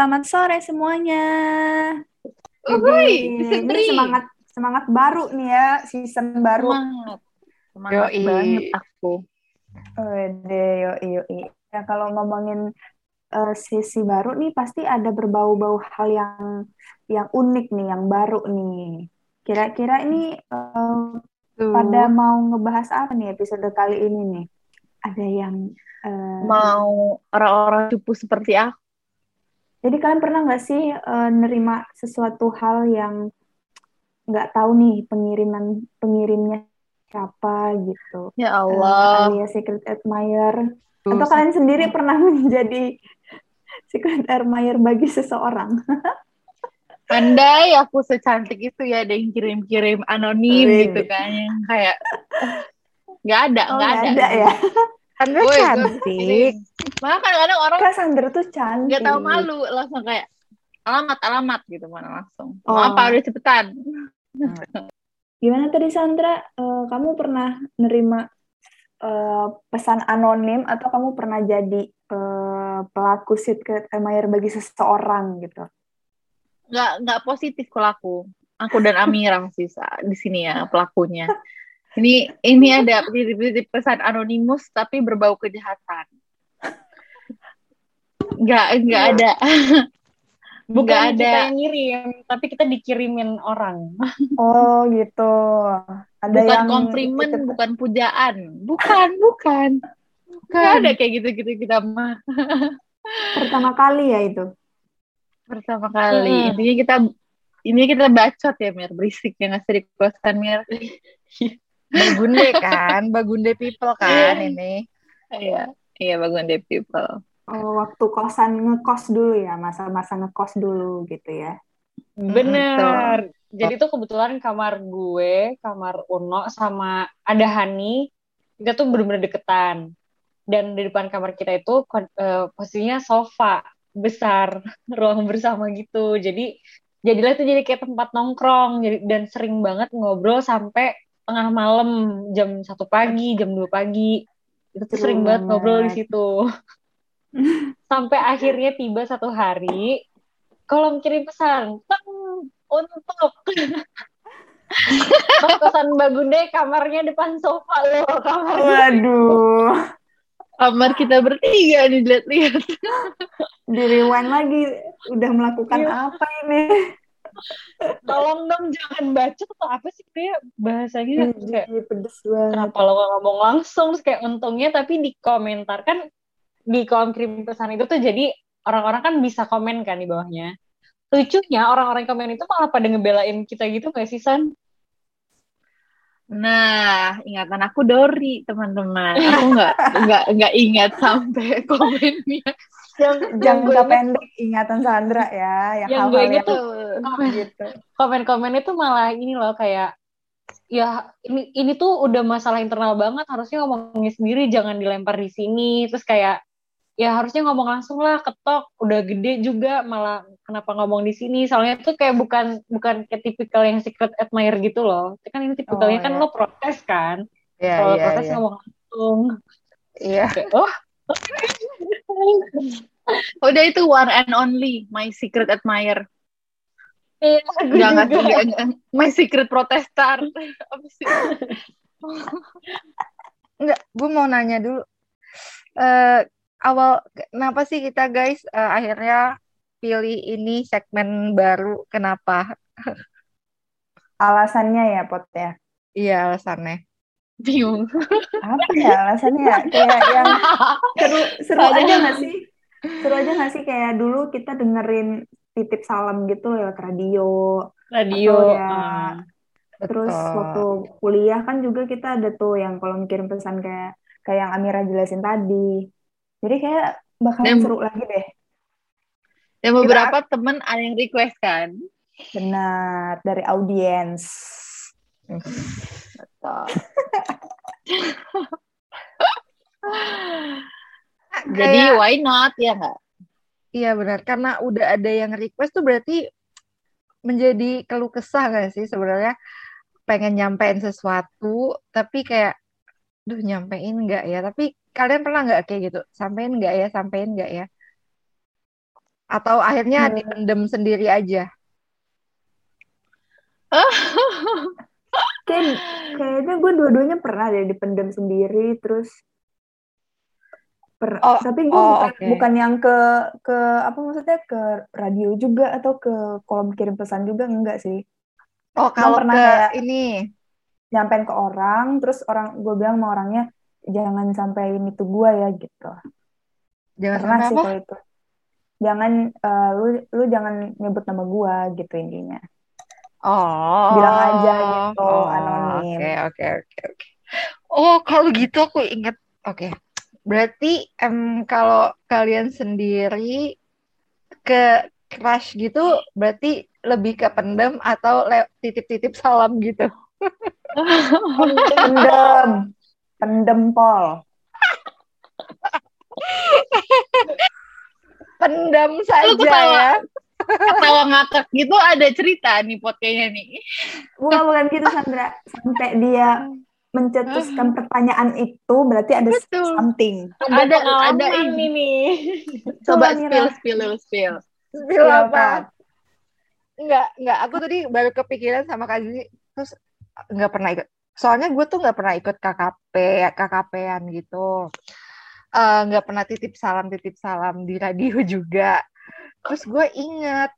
Selamat sore semuanya. Uhuy, Ini, season ini 3. semangat semangat baru nih ya, season baru. Semangat. Semangat Yoi. banget aku. Wede, yoi, yoi. Ya, kalau ngomongin eh, sisi baru nih, pasti ada berbau-bau hal yang yang unik nih, yang baru nih. Kira-kira ini eh, Tuh. pada mau ngebahas apa nih episode kali ini nih? Ada yang eh, Mau orang-orang cupu seperti aku. Jadi kalian pernah nggak sih eh, nerima sesuatu hal yang nggak tahu nih pengiriman pengirimnya siapa gitu? Ya Eh, Allah. alias secret admirer. Tuh, Atau kalian sendiri pernah menjadi secret admirer bagi seseorang? Andai aku secantik itu ya ada yang kirim-kirim anonim Wih. gitu kan. Yang kayak nggak ada, Oh, nggak nggak ada. ada ya? Sandra gua cantik. Makanya kadang-kadang orang Kan Sandra tuh cantik. nggak tahu malu langsung kayak alamat alamat gitu mana langsung. Oh. Mau apa udah cepetan. Gimana tadi Sandra? Eh, kamu pernah nerima eh, pesan anonim atau kamu pernah jadi eh, pelaku secret admirer bagi seseorang gitu? nggak nggak positif kalau aku aku dan Amira sih di sini ya pelakunya ini ini ada titip-titip pesan anonimus tapi berbau kejahatan. Nggak nggak Iya. ada. Bukan nggak kita ada. yang ngirim, tapi kita dikirimin orang. Oh gitu. Ada bukan yang komplimen bukan pujaan. Bukan bukan. Nggak ada kayak gitu gitu kita mah. Pertama kali ya itu. pertama kali. Mm-mm. intinya kita ini kita bacot ya Mir. Berisik ya nggak sih di kosan Mir Bagunde kan, Bagunde people kan ini. iya iya bagus deh people Oh, waktu kosan ngekos dulu ya, masa-masa ngekos dulu gitu ya. Bener. Jadi tuh kebetulan kamar gue, kamar Uno sama ada Hani, kita tuh bener-bener deketan. Dan di depan kamar kita itu eh, posisinya sofa besar, ruang bersama gitu. Jadi jadilah itu jadi kayak tempat nongkrong jadi, dan sering banget ngobrol sampai tengah malam jam satu pagi, jam 2 pagi. Itu tuh sering banget ngobrol di situ. Sampai akhirnya tiba satu hari kolom kirim pesan teng untuk kos-kosan Bagunde kamarnya depan sofa loh kamar Waduh, kamar kita bertiga nih lihat-lihat di rewind lagi udah melakukan Iya. apa ini? Tolong dong jangan baca atau apa sih kayak bahasanya terus kayak Ih, pedes banget. kenapa lo gak ngomong langsung terus kayak untungnya tapi di komentar kan di kolom kirim pesan itu tuh jadi orang-orang kan bisa komen kan di bawahnya lucunya orang-orang komen itu malah pada ngebelain kita gitu gak sih San? Nah, ingatan aku Dori, teman-teman. Aku nggak nggak nggak ingat sampai komennya. yang yang gue Jangka pendek ingatan Sandra ya, yang Yang gue inget yang tuh gitu. komen-komen itu malah ini loh kayak ya ini ini tuh udah masalah internal banget harusnya ngomongnya sendiri jangan dilempar di sini terus kayak ya harusnya ngomong langsung lah ketok udah gede juga malah kenapa ngomong di sini soalnya tuh kayak bukan bukan kayak tipikal yang secret admirer gitu loh kan ini tipikalnya Oh, kan iya. lo protes kan Iya, kalau iya, protes iya. ngomong langsung Iya. Kayak, oh Udah itu one and only, my secret admirer. iya enggak, enggak. my secret protestar. Enggak, gue mau nanya dulu. Eh awal kenapa sih kita guys eh, akhirnya pilih ini segmen baru? Kenapa? Alasannya ya, Pot ya. Iya alasannya. Bingung. Apa ya alasannya ya? Kayak yang seru seru aja nggak sih? Seru aja nggak sih kayak dulu kita dengerin titip salam gitu lewat radio. radio Atau ya, ah. Terus Betul. waktu kuliah kan juga kita ada tuh yang kalau kirim pesan kayak kayak yang Amira jelasin tadi. Jadi kayak bakalan Dan- seru lagi deh. Dan beberapa temen ada yang request kan. Benar, dari audiens. Betul. Jadi Kayak- why not ya nggak? Iya benar, karena udah ada yang request tuh berarti menjadi keluh kesah gak sih sebenarnya pengen nyampein sesuatu tapi kayak duh nyampein nggak ya tapi kalian pernah nggak kayak gitu sampein nggak ya sampein nggak ya Atau akhirnya Iya. dipendem sendiri aja? Kayak, kayaknya gue dua-duanya pernah deh dipendam sendiri terus per, Oh, tapi gue oh, bukan oke. bukan yang ke ke apa maksudnya ke radio juga atau ke kolom kirim pesan juga enggak sih Oh, kalau pernah ke kayak- ini. nyampein ke orang terus orang gue bilang sama orangnya jangan sampein itu gue ya gitu Jangan pernah sampai sih apa? kalau itu jangan eh, lu lu jangan nyebut nama gue gitu intinya Oh. Bilang aja gitu, Oh, anonim. Oke, oke, oke, oke. Oh, kalau gitu aku ingat. Oke. Berarti em, kalau kalian sendiri ke crush gitu, berarti lebih ke pendem atau titip-titip salam gitu? pendem pendem pol Pendam Lu saja ketawa. ya. Ketawa ngakak gitu ada cerita nih pot kayaknya nih. bukan bukan gitu Sandra sampai dia mencetuskan pertanyaan itu berarti ada Betul. something Ada ada ini. ini. Coba spill spill spill. Spill apa? Enggak, enggak. Aku tadi baru kepikiran sama Kak Zizi, terus enggak pernah ikut. Soalnya gue tuh enggak pernah ikut KKP, KKP-an gitu. Eh, Enggak pernah titip salam, titip salam di radio juga. Terus gue inget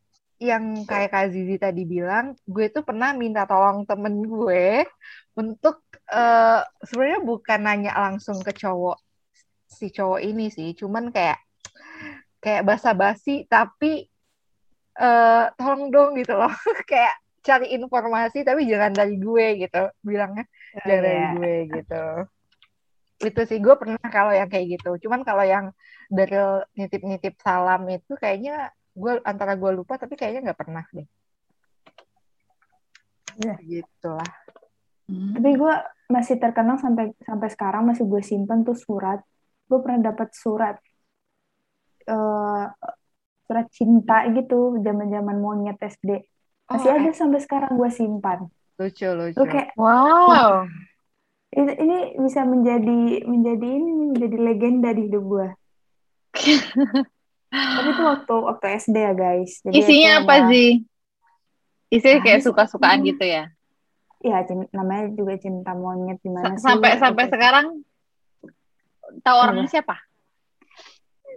yang kayak Kak Zizi tadi bilang, gue tuh pernah minta tolong temen gue untuk eh sebenarnya bukan nanya langsung ke cowok si cowok ini sih, cuman kayak kayak basa-basi tapi eh tolong dong gitu loh kayak cari informasi tapi jangan dari gue gitu. Bilangnya jangan dari Iya. gue gitu. Itu sih gue pernah kalau yang kayak gitu. Cuman kalau yang dari nitip-nitip salam itu kayaknya gue antara gue lupa tapi kayaknya nggak pernah deh. Iya. gitu lah tapi gue masih terkenang sampai sampai sekarang masih gue simpen tuh surat. Gue pernah dapat surat eh surat cinta gitu zaman zaman monyet SD masih Oh, ada sampai sekarang gue simpan lucu lucu lu kayak Wow. ini, ini bisa menjadi menjadi ini menjadi legenda di hidup gue tapi itu waktu waktu SD ya guys Jadi Isinya apa ada- sih? Isinya kayak Ada suka-sukaan sih. gitu ya. ya namanya juga cinta monyet gimana Sa- sih Sampai sampai sekarang tahu orangnya siapa?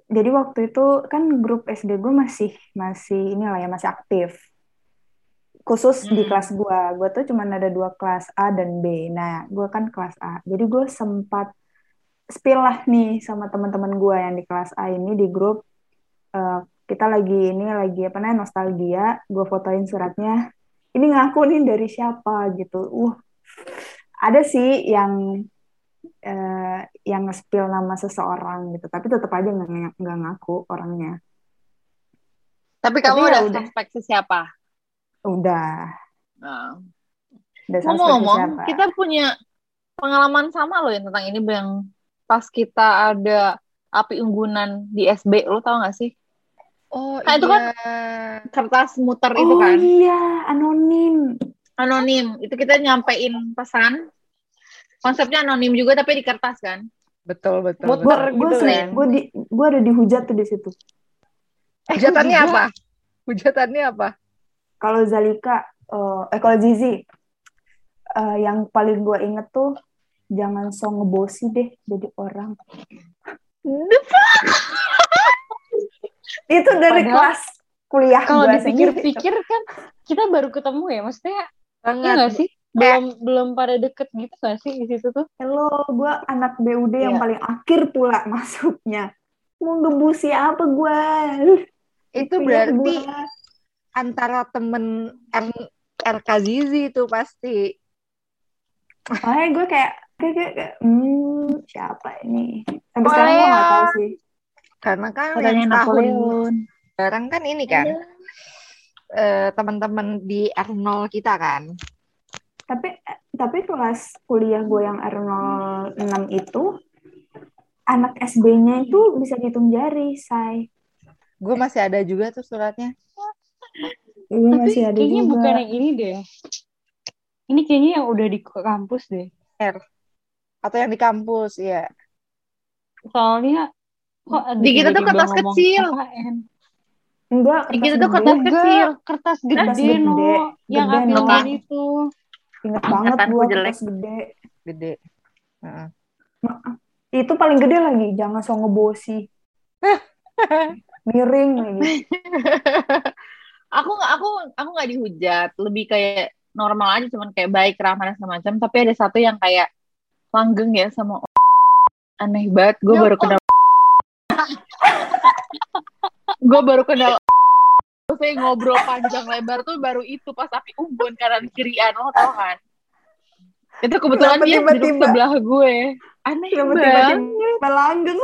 jadi waktu itu kan grup SD gue masih masih inilah ya masih aktif khusus di Hmm. kelas gue gue tuh cuma ada dua kelas A dan B. Nah gue kan kelas A. Jadi gue sempat spill lah nih sama teman-teman gue yang di kelas A ini di grup Eh, kita lagi ini lagi apa namanya nostalgia. Gue fotoin suratnya. Ini ngaku nih dari siapa gitu. Uh ada sih yang eh, yang nge-spill nama seseorang gitu. Tapi tetap aja nggak ngaku orangnya. Tapi Tapi kamu ya udah udah. suspek si siapa? Udah Nah. Ngomong-ngomong, siapa. kita punya pengalaman sama loh yang tentang ini yang pas kita ada api unggunan di SB, lo tau gak sih? oh Nah, itu kan- iya Kertas muter oh itu kan, iya anonim anonim. Itu kita nyampein pesan. Konsepnya anonim juga tapi di kertas kan. betul betul Muter betul. gue gitu kan. gue di gue ada dihujat tuh di situ hujatannya juga. apa hujatannya apa kalau Zalika eh eh, kalau Zizi eh, yang paling gue inget tuh jangan so ngebosi deh jadi orang itu dari Padahal kelas kuliah Kalau gua dipikir-pikir kan kita baru ketemu ya, maksudnya iya banget nggak sih? Belum belum pada deket gitu nggak sih di situ tuh? Hello, gue anak BUD yang Iya. paling akhir pula masuknya. Mau ngebusi apa gue? itu berarti antara temen R RK Zizi itu pasti Makanya gue kayak, kayak, kayak, kayak, hmm, siapa ini? Sampai sekarang gue iya. gak tahu sih. karena kan Katanya Napoleon. sekarang kan ini kan eh, teman-teman di R0 kita kan Tapi tapi kelas kuliah gue yang R06 itu, anak SB-nya itu bisa dihitung jari, say. gue masih ada juga tuh suratnya Iya, Tapi masih ada kayaknya juga. bukan yang ini deh. Ini kayaknya yang udah di kampus deh. atau yang di kampus ya Soalnya kok ada Di kita tuh kertas kecil. KKN. Enggak, kertas tuh gede. kertas kecil. kertas Kertas gede, gede. no. Yang Gede, ambil no. itu. Ingat banget gua kertas gede. Gede. Heeh. Itu paling gede lagi, jangan so ngebosi. Miring lagi. aku nggak aku aku nggak dihujat. Lebih kayak normal aja cuman kayak baik ramah dan semacam. Tapi ada satu yang kayak langgeng ya sama aneh banget gue Ya baru kenal gue baru kenal saya ngobrol panjang lebar tuh baru itu pas api unggun kanan kirian lo tau kan? Itu kebetulan Kenapa dia duduk sebelah gue. Aneh Kenapa banget. tiba-tiba langgeng?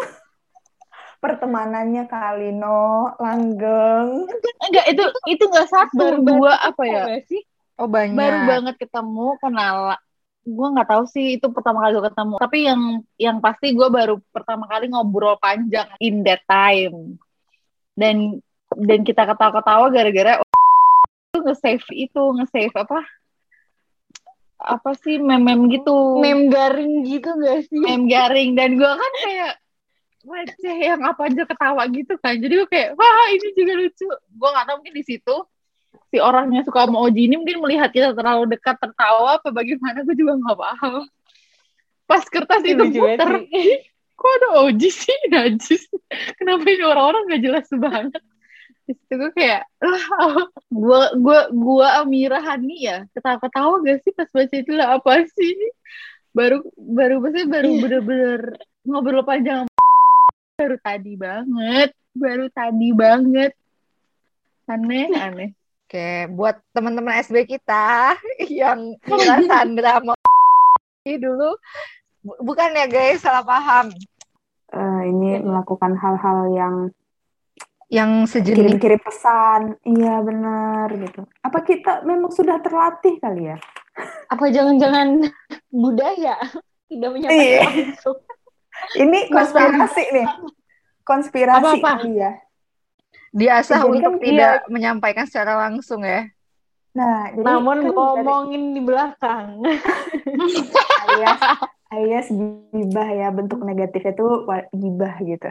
Pertemanannya kali, no. Langgeng. enggak itu itu nggak satu Baru dua apa ya sih? Oh banyak. baru banget ketemu kenal gue nggak tahu sih itu pertama kali gue ketemu tapi yang yang pasti gue baru pertama kali ngobrol panjang in that time dan dan kita ketawa-ketawa gara-gara itu nge-save itu nge-save apa apa sih meme-meme gitu Meme garing gitu gak sih? meme garing dan gue kan kayak receh yang apa aja ketawa gitu kan. Jadi gue kayak wah ini juga lucu. Gue nggak tahu mungkin di situ si orangnya suka sama Oji ini mungkin melihat kita terlalu dekat tertawa apa bagaimana gue juga nggak paham. Pas kertas itu Lucu banget muter kok ada Oji sih najis kenapa ini orang-orang gak jelas banget? Di situ gue kayak lah gue gue gue Amira Hani ya? Ketawa-ketawa gak sih pas baca itu? Lah apa sih baru baru maksudnya baru Iya. bener-bener ngobrol panjang baru tadi banget baru tadi banget aneh aneh Oke, buat teman-teman SB kita yang kira Sandra mau ini dulu bu- bukan ya guys, salah paham. Eh, ini melakukan hal-hal yang Yang sejenis kirim-kirim pesan. Iya, benar gitu. Apa kita memang sudah terlatih kali ya? Apa jangan-jangan budaya tidak Iya. menyampaikan langsung? Ini konspirasi nih. Konspirasi Apa-apa? kali ya. diasah Jadi untuk kan tidak menyampaikan secara langsung ya. Nah, jadi Namun kan dari- ngomongin di belakang. alias alias gibah ya bentuk negatifnya tuh gibah gitu.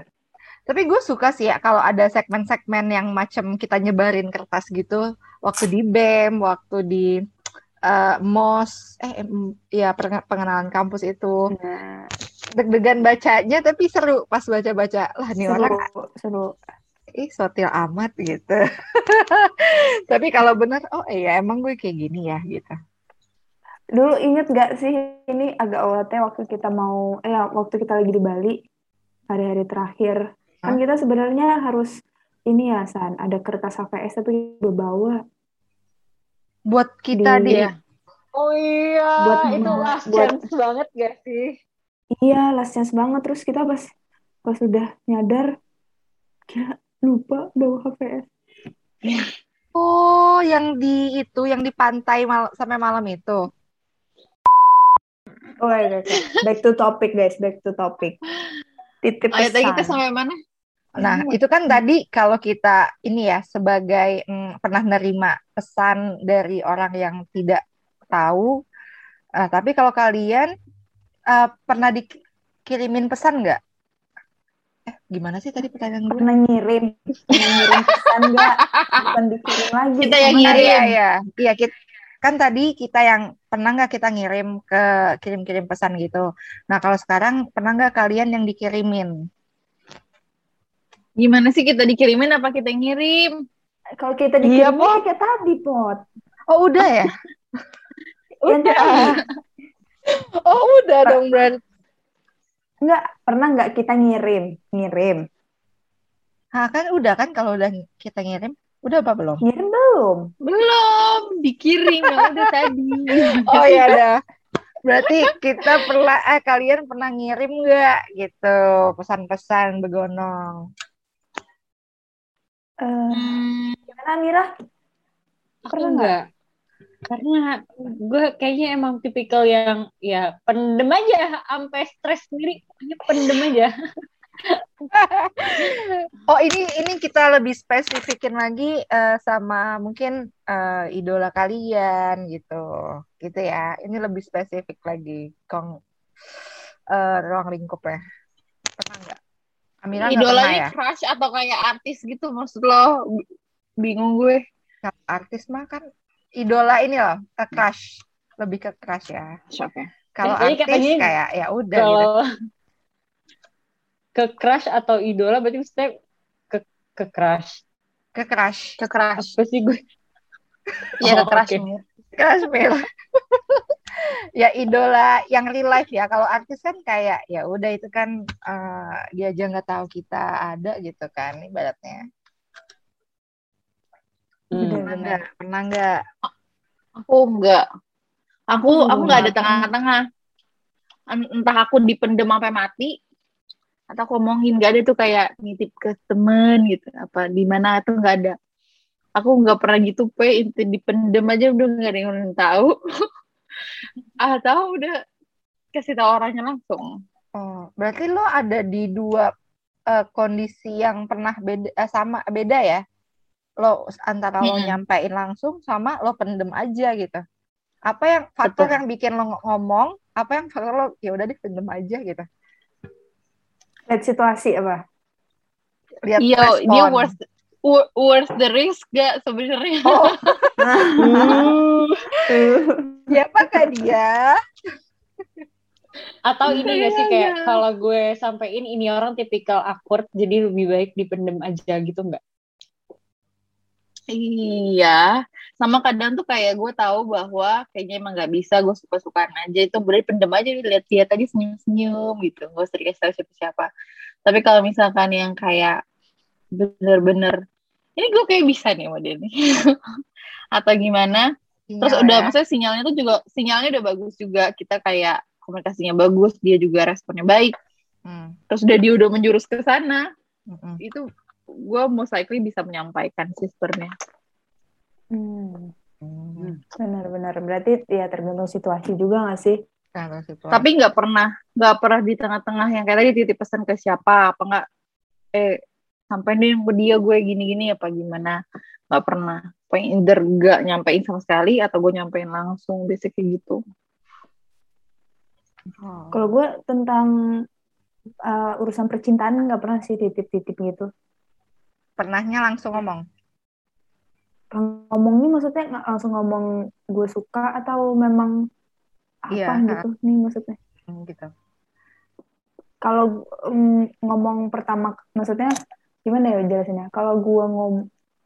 Tapi gue suka sih ya kalau ada segmen-segmen yang macam kita nyebarin kertas gitu waktu di BEM, waktu di eh, MOS, eh em, ya pengenalan kampus itu. Nah, Deg-degan bacanya tapi seru pas baca-baca. Lah nih seru, orang seru. ih sotil amat gitu. Tapi kalau bener, oh iya emang gue kayak gini ya gitu. Dulu inget gak sih ini agak awalnya waktu kita mau eh waktu kita lagi di Bali hari-hari terakhir kan Hah? kita sebenarnya harus ini ya San ada kertas HVS tapi bawa Buat kita Di- di Iya. Oh iya, Buat- itu last buat- chance banget gak sih? Iya last chance banget terus kita pas pas udah nyadar kira lupa bawa HVS Oh, yang di itu, yang di pantai mal sampai malam itu. oh iya, oke. back to topic guys back to topic titip Ayo tadi kita pesan sampai mana? Nah, itu kan tadi kalau kita ini ya sebagai mm, pernah nerima pesan dari orang yang tidak tahu. Ah, tapi kalau kalian ah, pernah dikirimin pesan nggak? Eh, gimana sih tadi pertanyaan gue? pernah ngirim pernah ngirim pesan nggak bukan dikirim lagi Kita yang Ah, ngirim. iya, iya. Iya, kita, kan tadi kita yang pernah nggak kita ngirim ke kirim-kirim pesan gitu. Nah, kalau sekarang pernah nggak kalian yang dikirimin? Gimana sih kita dikirimin apa kita yang ngirim? kalau kita Iya, dikirim Pot. kayak tadi pot Oh, udah ya? Yang tadi. Oh, udah dong berarti. Enggak, pernah nggak kita ngirim? Ngirim. Nah, kan udah kan kalau udah kita ngirim, udah apa belum? Ngirim belum? Belum, dikirim yang udah tadi. Oh ya ada. Berarti kita pernah eh kalian pernah ngirim nggak gitu pesan-pesan begonong? Eh, Hmm, gimana Mira? Aku Pernah enggak. Karena gue kayaknya emang tipikal yang ya pendem aja, sampai stres sendiri, pokoknya pendem aja. Oh ini ini kita lebih spesifikin lagi eh, sama mungkin eh, idola kalian gitu, gitu ya. Ini lebih spesifik lagi, kong eh, ruang lingkup ya. Pernah nggak? Amira idolanya ya? crush atau kayak artis gitu maksud lo? bingung gue artis mah kan idola ini loh, ke crush. Lebih ke crush ya. Kalau artis katanya kayak ya udah gitu. Kalau ke crush atau idola berarti maksudnya ke ke crush. Ke crush. ke keras Apa sih gue? ya ke Oh, keras oke. Mir. Crush Mel. ya idola yang real life ya. Kalau artis kan kayak ya udah itu kan eh, dia aja nggak tahu kita ada gitu kan ibaratnya. Hmm. Pernah nggak? Pernah nggak? aku enggak aku Hmm, aku enggak ada tengah-tengah En- entah aku dipendem sampai mati atau aku omongin nggak ada tuh kayak nitip ke temen gitu apa di mana tuh nggak ada aku nggak pernah gitu pe itu dipendem aja udah nggak ada yang tahu atau udah kasih tahu orangnya langsung Oh, berarti lo ada di dua eh, kondisi yang pernah beda eh, sama beda ya? Lo antara lo nyampein langsung sama lo pendem aja gitu. Apa yang faktor Betul. yang bikin lo ng- ngomong? Apa yang faktor lo ya udah deh pendem aja gitu. Lihat situasi apa? Lihat iya respon. dia worth wor- worth the risk gak sebenarnya Oh, Uh. siapakah dia? Atau ini gak sih kayak iya. kalau gue sampein ini orang tipikal awkward jadi lebih baik dipendem aja gitu nggak? Iya, sama kadang tuh kayak gue tahu bahwa kayaknya emang nggak bisa, gue suka-sukaan aja itu berarti pendem aja lihat dia tadi senyum-senyum gitu, gak usah dikasih tahu siapa-siapa. Tapi kalau misalkan yang kayak bener-bener, ini gue kayak bisa nih dia nih, atau gimana? Terus Sinyal udah, ya. maksudnya sinyalnya tuh juga sinyalnya udah bagus juga, kita kayak komunikasinya bagus, dia juga responnya baik. Hmm, Terus udah dia udah menjurus ke sana, mm-mm. itu gue most likely bisa menyampaikan sisternya. Hmm, Hmm. benar-benar. Berarti ya tergantung situasi juga nggak sih? Situasi. tapi nggak pernah nggak pernah di tengah-tengah yang kayak tadi titip pesan ke siapa apa nggak eh sampai nih ke dia gue gini-gini apa gimana nggak pernah paling either nggak nyampein sama sekali atau gue nyampein langsung biasanya kayak gitu Oh. Kalau gue tentang uh, urusan percintaan nggak pernah sih titip-titip gitu. Pernahnya langsung ngomong. Ngomong nih maksudnya nggak langsung ngomong gue suka atau memang apa Iya, gitu nih maksudnya. Hmm, gitu. Kalau mm, ngomong pertama, maksudnya gimana ya jelasinnya? Kalau gue ngom,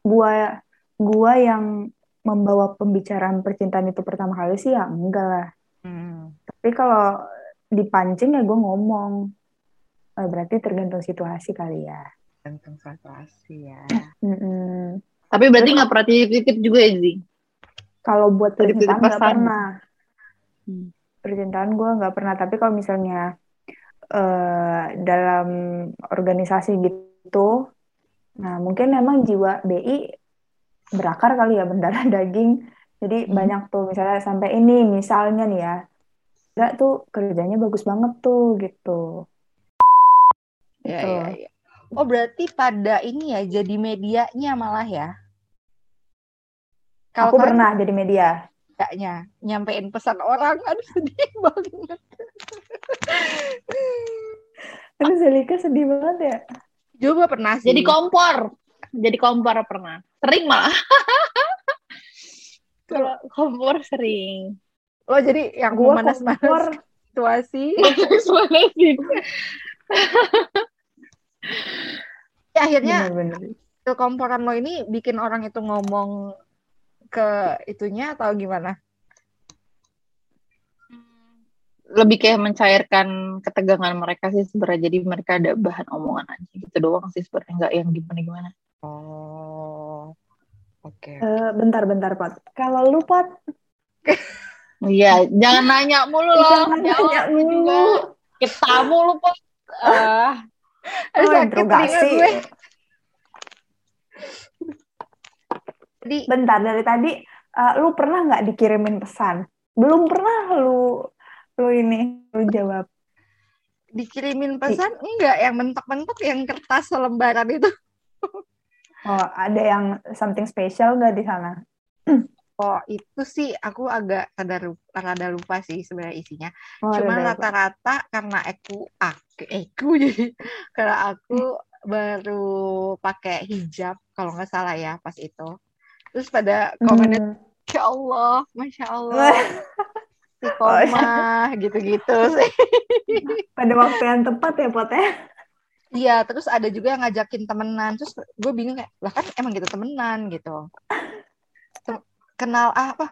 gua gua yang membawa pembicaraan percintaan itu pertama kali sih ya enggak lah. Hmm. Tapi kalau dipancing ya gue ngomong. Eh, berarti tergantung situasi kali ya. Tentang situasi ya. Mm-mm. tapi berarti nggak pernah titip-titip juga ya Zi Kalau buat percintaan nggak pernah. Hmm. Percintaan gue nggak pernah. Tapi kalau misalnya eh, dalam organisasi gitu, nah mungkin memang jiwa BI berakar kali ya berdarah daging. Jadi Hmm. banyak tuh misalnya sampai ini misalnya nih ya, enggak tuh kerjanya bagus banget tuh gitu. Ya, Gitu. ya, ya. Oh, berarti pada ini ya jadi medianya malah ya. Kalau Aku kalian pernah jadi media. tidaknya nyampein pesan orang, aduh sedih banget. Aduh Selika sedih banget ya. Coba pernah sih. jadi kompor jadi kompor pernah sering malah kalau kompor sering Lo jadi yang Gua memanas-manas kompor, situasi. Mana sih? Ya, akhirnya bener-bener. kekomporan lo ini bikin orang itu ngomong ke itunya atau gimana? lebih kayak mencairkan ketegangan mereka sih sebenarnya jadi mereka ada bahan omongan aja gitu doang sih sebenarnya nggak yang gimana gimana Oh, oke. Eh, bentar-bentar Pot. Kalau lu Pot, iya jangan nanya mulu loh jangan jawab nanya mulu. Kita mulu pun. Ah, Aduh, Oh, interogasi. gue. Jadi Bentar dari tadi, eh, lu pernah nggak dikirimin pesan? Belum pernah lu lu ini lu jawab. dikirimin pesan enggak yang mentok-mentok yang kertas selembaran itu. Oh, ada yang something special nggak di sana? Oh, itu sih aku agak rada lupa, rada lupa sih sebenarnya isinya. Oh, ada- Cuma ada- rata-rata karena aku aku aku jadi karena aku baru pakai hijab kalau nggak salah ya pas itu. Terus pada komennya, Hmm. ya Allah, masya Allah, si koma gitu-gitu sih. Pada waktu yang tepat ya, Pot ya? Iya, terus ada juga yang ngajakin temenan. Terus gue bingung kayak, lah kan emang gitu temenan gitu. Kenal apa?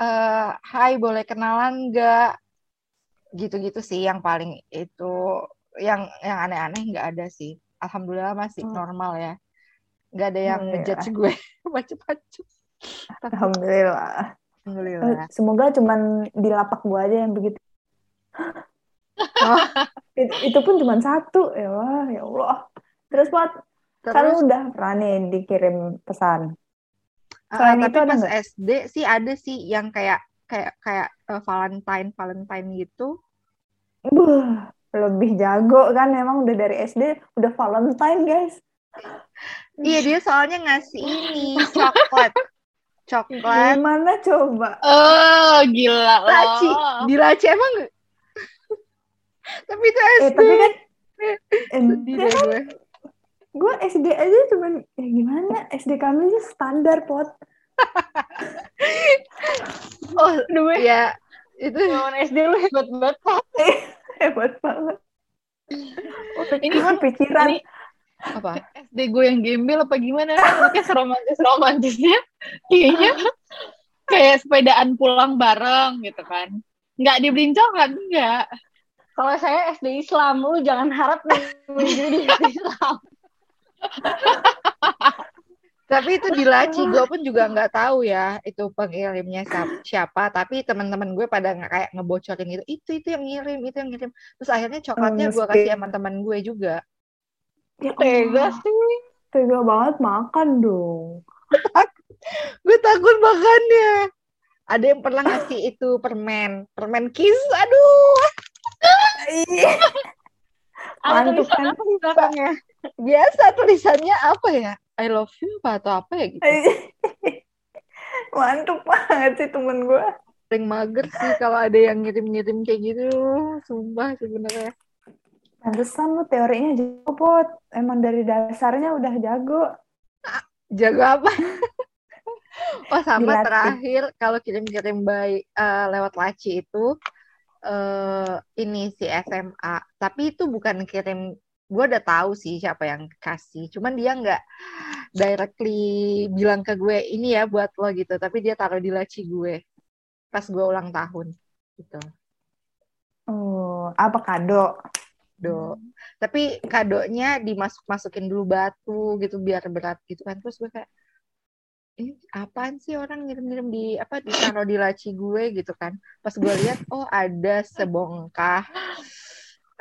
Eh, hai, boleh kenalan nggak? Gitu-gitu sih yang paling itu yang yang aneh-aneh nggak ada sih. Alhamdulillah masih Hmm. normal ya. Nggak ada yang Alhamdulillah. ngejudge gue macem-macem. Alhamdulillah. Alhamdulillah. Eh, Semoga cuman di lapak gua aja yang begitu. Oh. It- itu pun cuma satu. Ya Allah, ya Allah. Terus, Pot, kan udah pernah nih dikirim pesan. Ah, selain tapi itu ada pas nggak? SD sih ada sih yang kayak kayak kayak eh, Valentine Valentine gitu. Buh, lebih jago kan emang udah dari SD udah Valentine, guys. Iya dia soalnya ngasih ini coklat, coklat Gimana coba? Oh, gila loh. laci di laci emang tapi itu Eh, SD tapi kan kan gue SD aja cuman ya gimana SD kami aja standar pot oh Aduh, ya itu zaman SD lu hebat banget. Pak. hebat banget Ini Gimana pikiran ini apa SD gue yang gembel apa gimana? Kayak seromantis romantisnya. Kayaknya kayak sepedaan pulang bareng gitu kan. Nggak dibeliin coklat, enggak. Kalau saya SD Islam, lu jangan harap menuju di SD Islam. Tapi itu di laci gue pun juga nggak tahu ya itu pengirimnya siap- siapa. Tapi teman-teman gue pada nggak kayak ngebocorin gitu itu itu yang ngirim itu yang ngirim. Terus akhirnya coklatnya gue mesti. kasih sama teman gue juga. Ya Tega sih. tega banget makan dong. Gue takut makannya. Ada yang pernah ngasih itu permen permen kiss aduh Tulisan kan? apa di belakangnya? biasa. Tulisannya apa ya? I love you apa atau apa ya gitu? Mantep banget sih temen gue paling mager sih kalau ada yang ngirim-ngirim kayak gitu. Sumpah sebenarnya. Pantesan lu teorinya jago pot emang dari dasarnya udah jago. Jago apa? Oh sama Dilatih. terakhir kalau kirim-kirim by eh, lewat laci itu eh ini si SMA tapi itu bukan kirim gue udah tahu sih siapa yang kasih. Cuman dia nggak directly bilang ke gue ini ya buat lo gitu. Tapi dia taruh di laci gue pas gue ulang tahun gitu. Oh apa kado? Do tapi kadonya dimasuk masukin dulu batu gitu biar berat gitu kan. Terus gue kayak ini apaan sih orang ngirim-ngirim di apa ditaruh di laci gue? gitu kan. Pas gue lihat oh ada sebongkah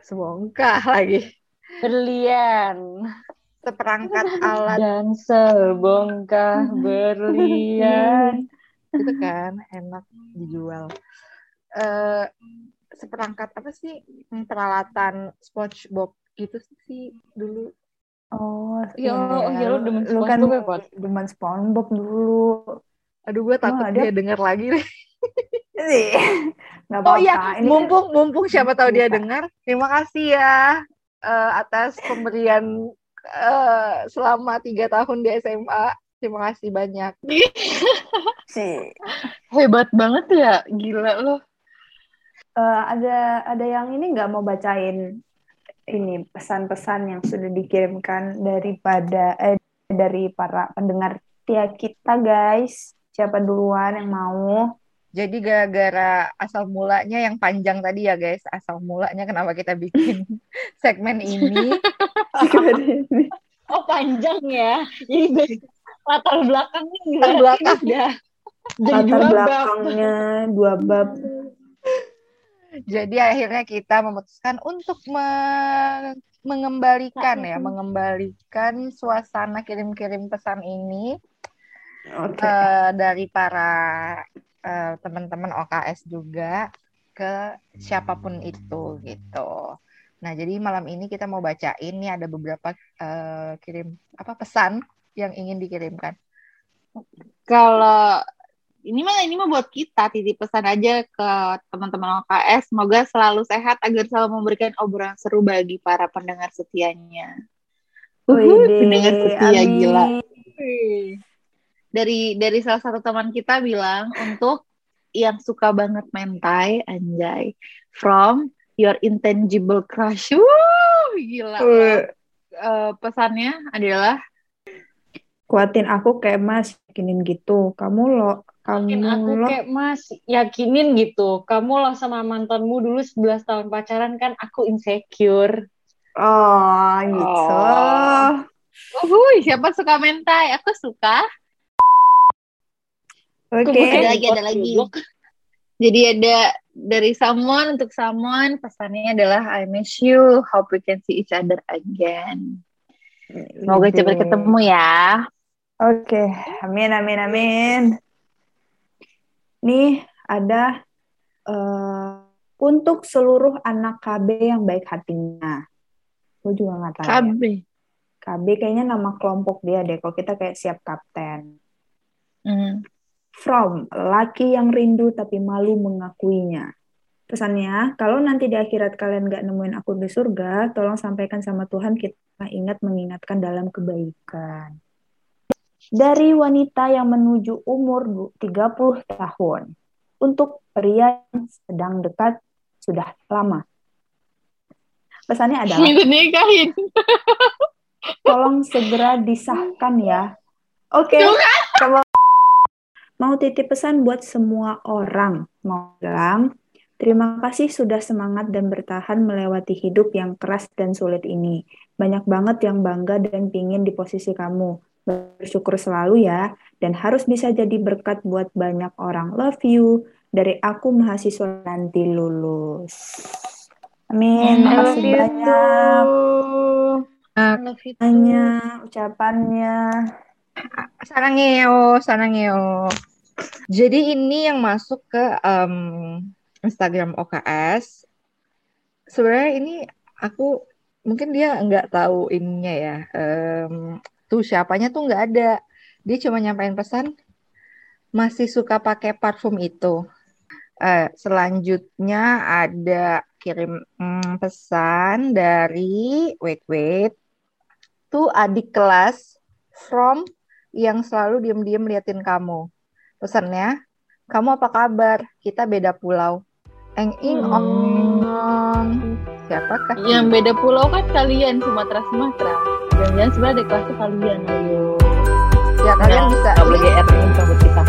sebongkah lagi. Berlian. seperangkat alat Dan sebongkah berlian. gitu kan enak dijual. Eh seperangkat apa sih? Peralatan SpongeBob gitu sih dulu oh Ya oh ya lu demen lu kan ya, Pot? demen SpongeBob dulu aduh gue takut Wah, dia dia- denger lagi deh nggak Oh apa-apa iya, ini kan mumpung mumpung siapa tahu dia dengar. Terima kasih ya eh, atas pemberian eh, selama tiga tahun di SMA. Terima kasih banyak. sih Hebat banget ya, gila loh. Eh, ada ada yang ini nggak mau bacain ini pesan-pesan yang sudah dikirimkan daripada eh, dari para pendengar tia kita guys siapa duluan yang mau Jadi gara-gara asal mulanya yang panjang tadi ya guys, asal mulanya kenapa kita bikin segmen ini. Oh panjang ya. Jadi dari latar belakangnya Latar belakang. Jadi latar dua bab. belakangnya dua bab Jadi akhirnya kita memutuskan untuk me- mengembalikan ya, mengembalikan suasana kirim-kirim pesan ini oke eh, dari para eh, teman-teman OKS juga ke siapa pun itu gitu. Nah, jadi malam ini kita mau bacain nih ada beberapa eh, kirim apa pesan yang ingin dikirimkan. Kalau ini mah ini mah buat kita titip pesan aja ke teman-teman OKS semoga selalu sehat agar selalu memberikan obrolan seru bagi para pendengar setianya. Wih, pendengar setia amin. gila. Dari dari salah satu teman kita bilang untuk yang suka banget mentai anjay from your intangible crush. Wuh, gila. Wih, Eh, pesannya adalah kuatin aku kayak mas, yakinin gitu. Kamu lo, kamu aku lo. kayak mas yakinin gitu. Kamu loh sama mantanmu dulu 11 tahun pacaran kan aku insecure. Oh, gitu. Oh. Uhuy, siapa suka mentai? Aku suka. Oke. Ada lagi, ada lagi. Jadi ada dari someone untuk someone pesannya adalah I miss you, hope we can see each other again. Semoga Ide. cepat ketemu ya. Oke, amin, amin, amin. Nih ada eh, untuk seluruh anak KB yang baik hatinya. Gue juga nggak tahu. ya. KB. KB kayaknya nama kelompok dia deh. Kalau kita kayak siap kapten. Hmm. From laki yang rindu tapi malu mengakuinya. Pesannya, kalau nanti di akhirat kalian nggak nemuin aku di surga, tolong sampaikan sama Tuhan kita ingat mengingatkan dalam kebaikan. Dari wanita yang menuju umur du- 30 tahun. Untuk pria yang sedang dekat sudah lama. Pesannya adalah, tolong segera disahkan ya. Oke, kalau mau titip pesan buat semua orang, mau bilang terima kasih sudah semangat dan bertahan melewati hidup yang keras dan sulit ini. Banyak banget yang bangga dan pingin di posisi kamu. Bersyukur selalu ya, dan harus bisa jadi berkat buat banyak orang. Love you. Dari aku mahasiswa nanti lulus. Amin. I love Makasih you banyak. Love you too. Banyak ucapannya. Sarangeo, sarangeo. Jadi ini yang masuk ke em, Instagram OKS. Sebenarnya ini aku mungkin dia nggak tahu ininya ya. Em, tuh siapanya tuh nggak ada. Dia cuma nyampein pesan masih suka pakai parfum itu. Eh, selanjutnya ada kirim mm, pesan dari wait wait tuh adik kelas from yang selalu diem-diem liatin kamu. Pesannya, kamu apa kabar? Kita beda pulau. Eng ing Hmm. ong. Siapakah? Yang beda pulau kan kalian Sumatera Sumatera jangan-jangan sebenarnya ada kelas kalian ayo ya kalian ya, bisa nggak boleh gr kita.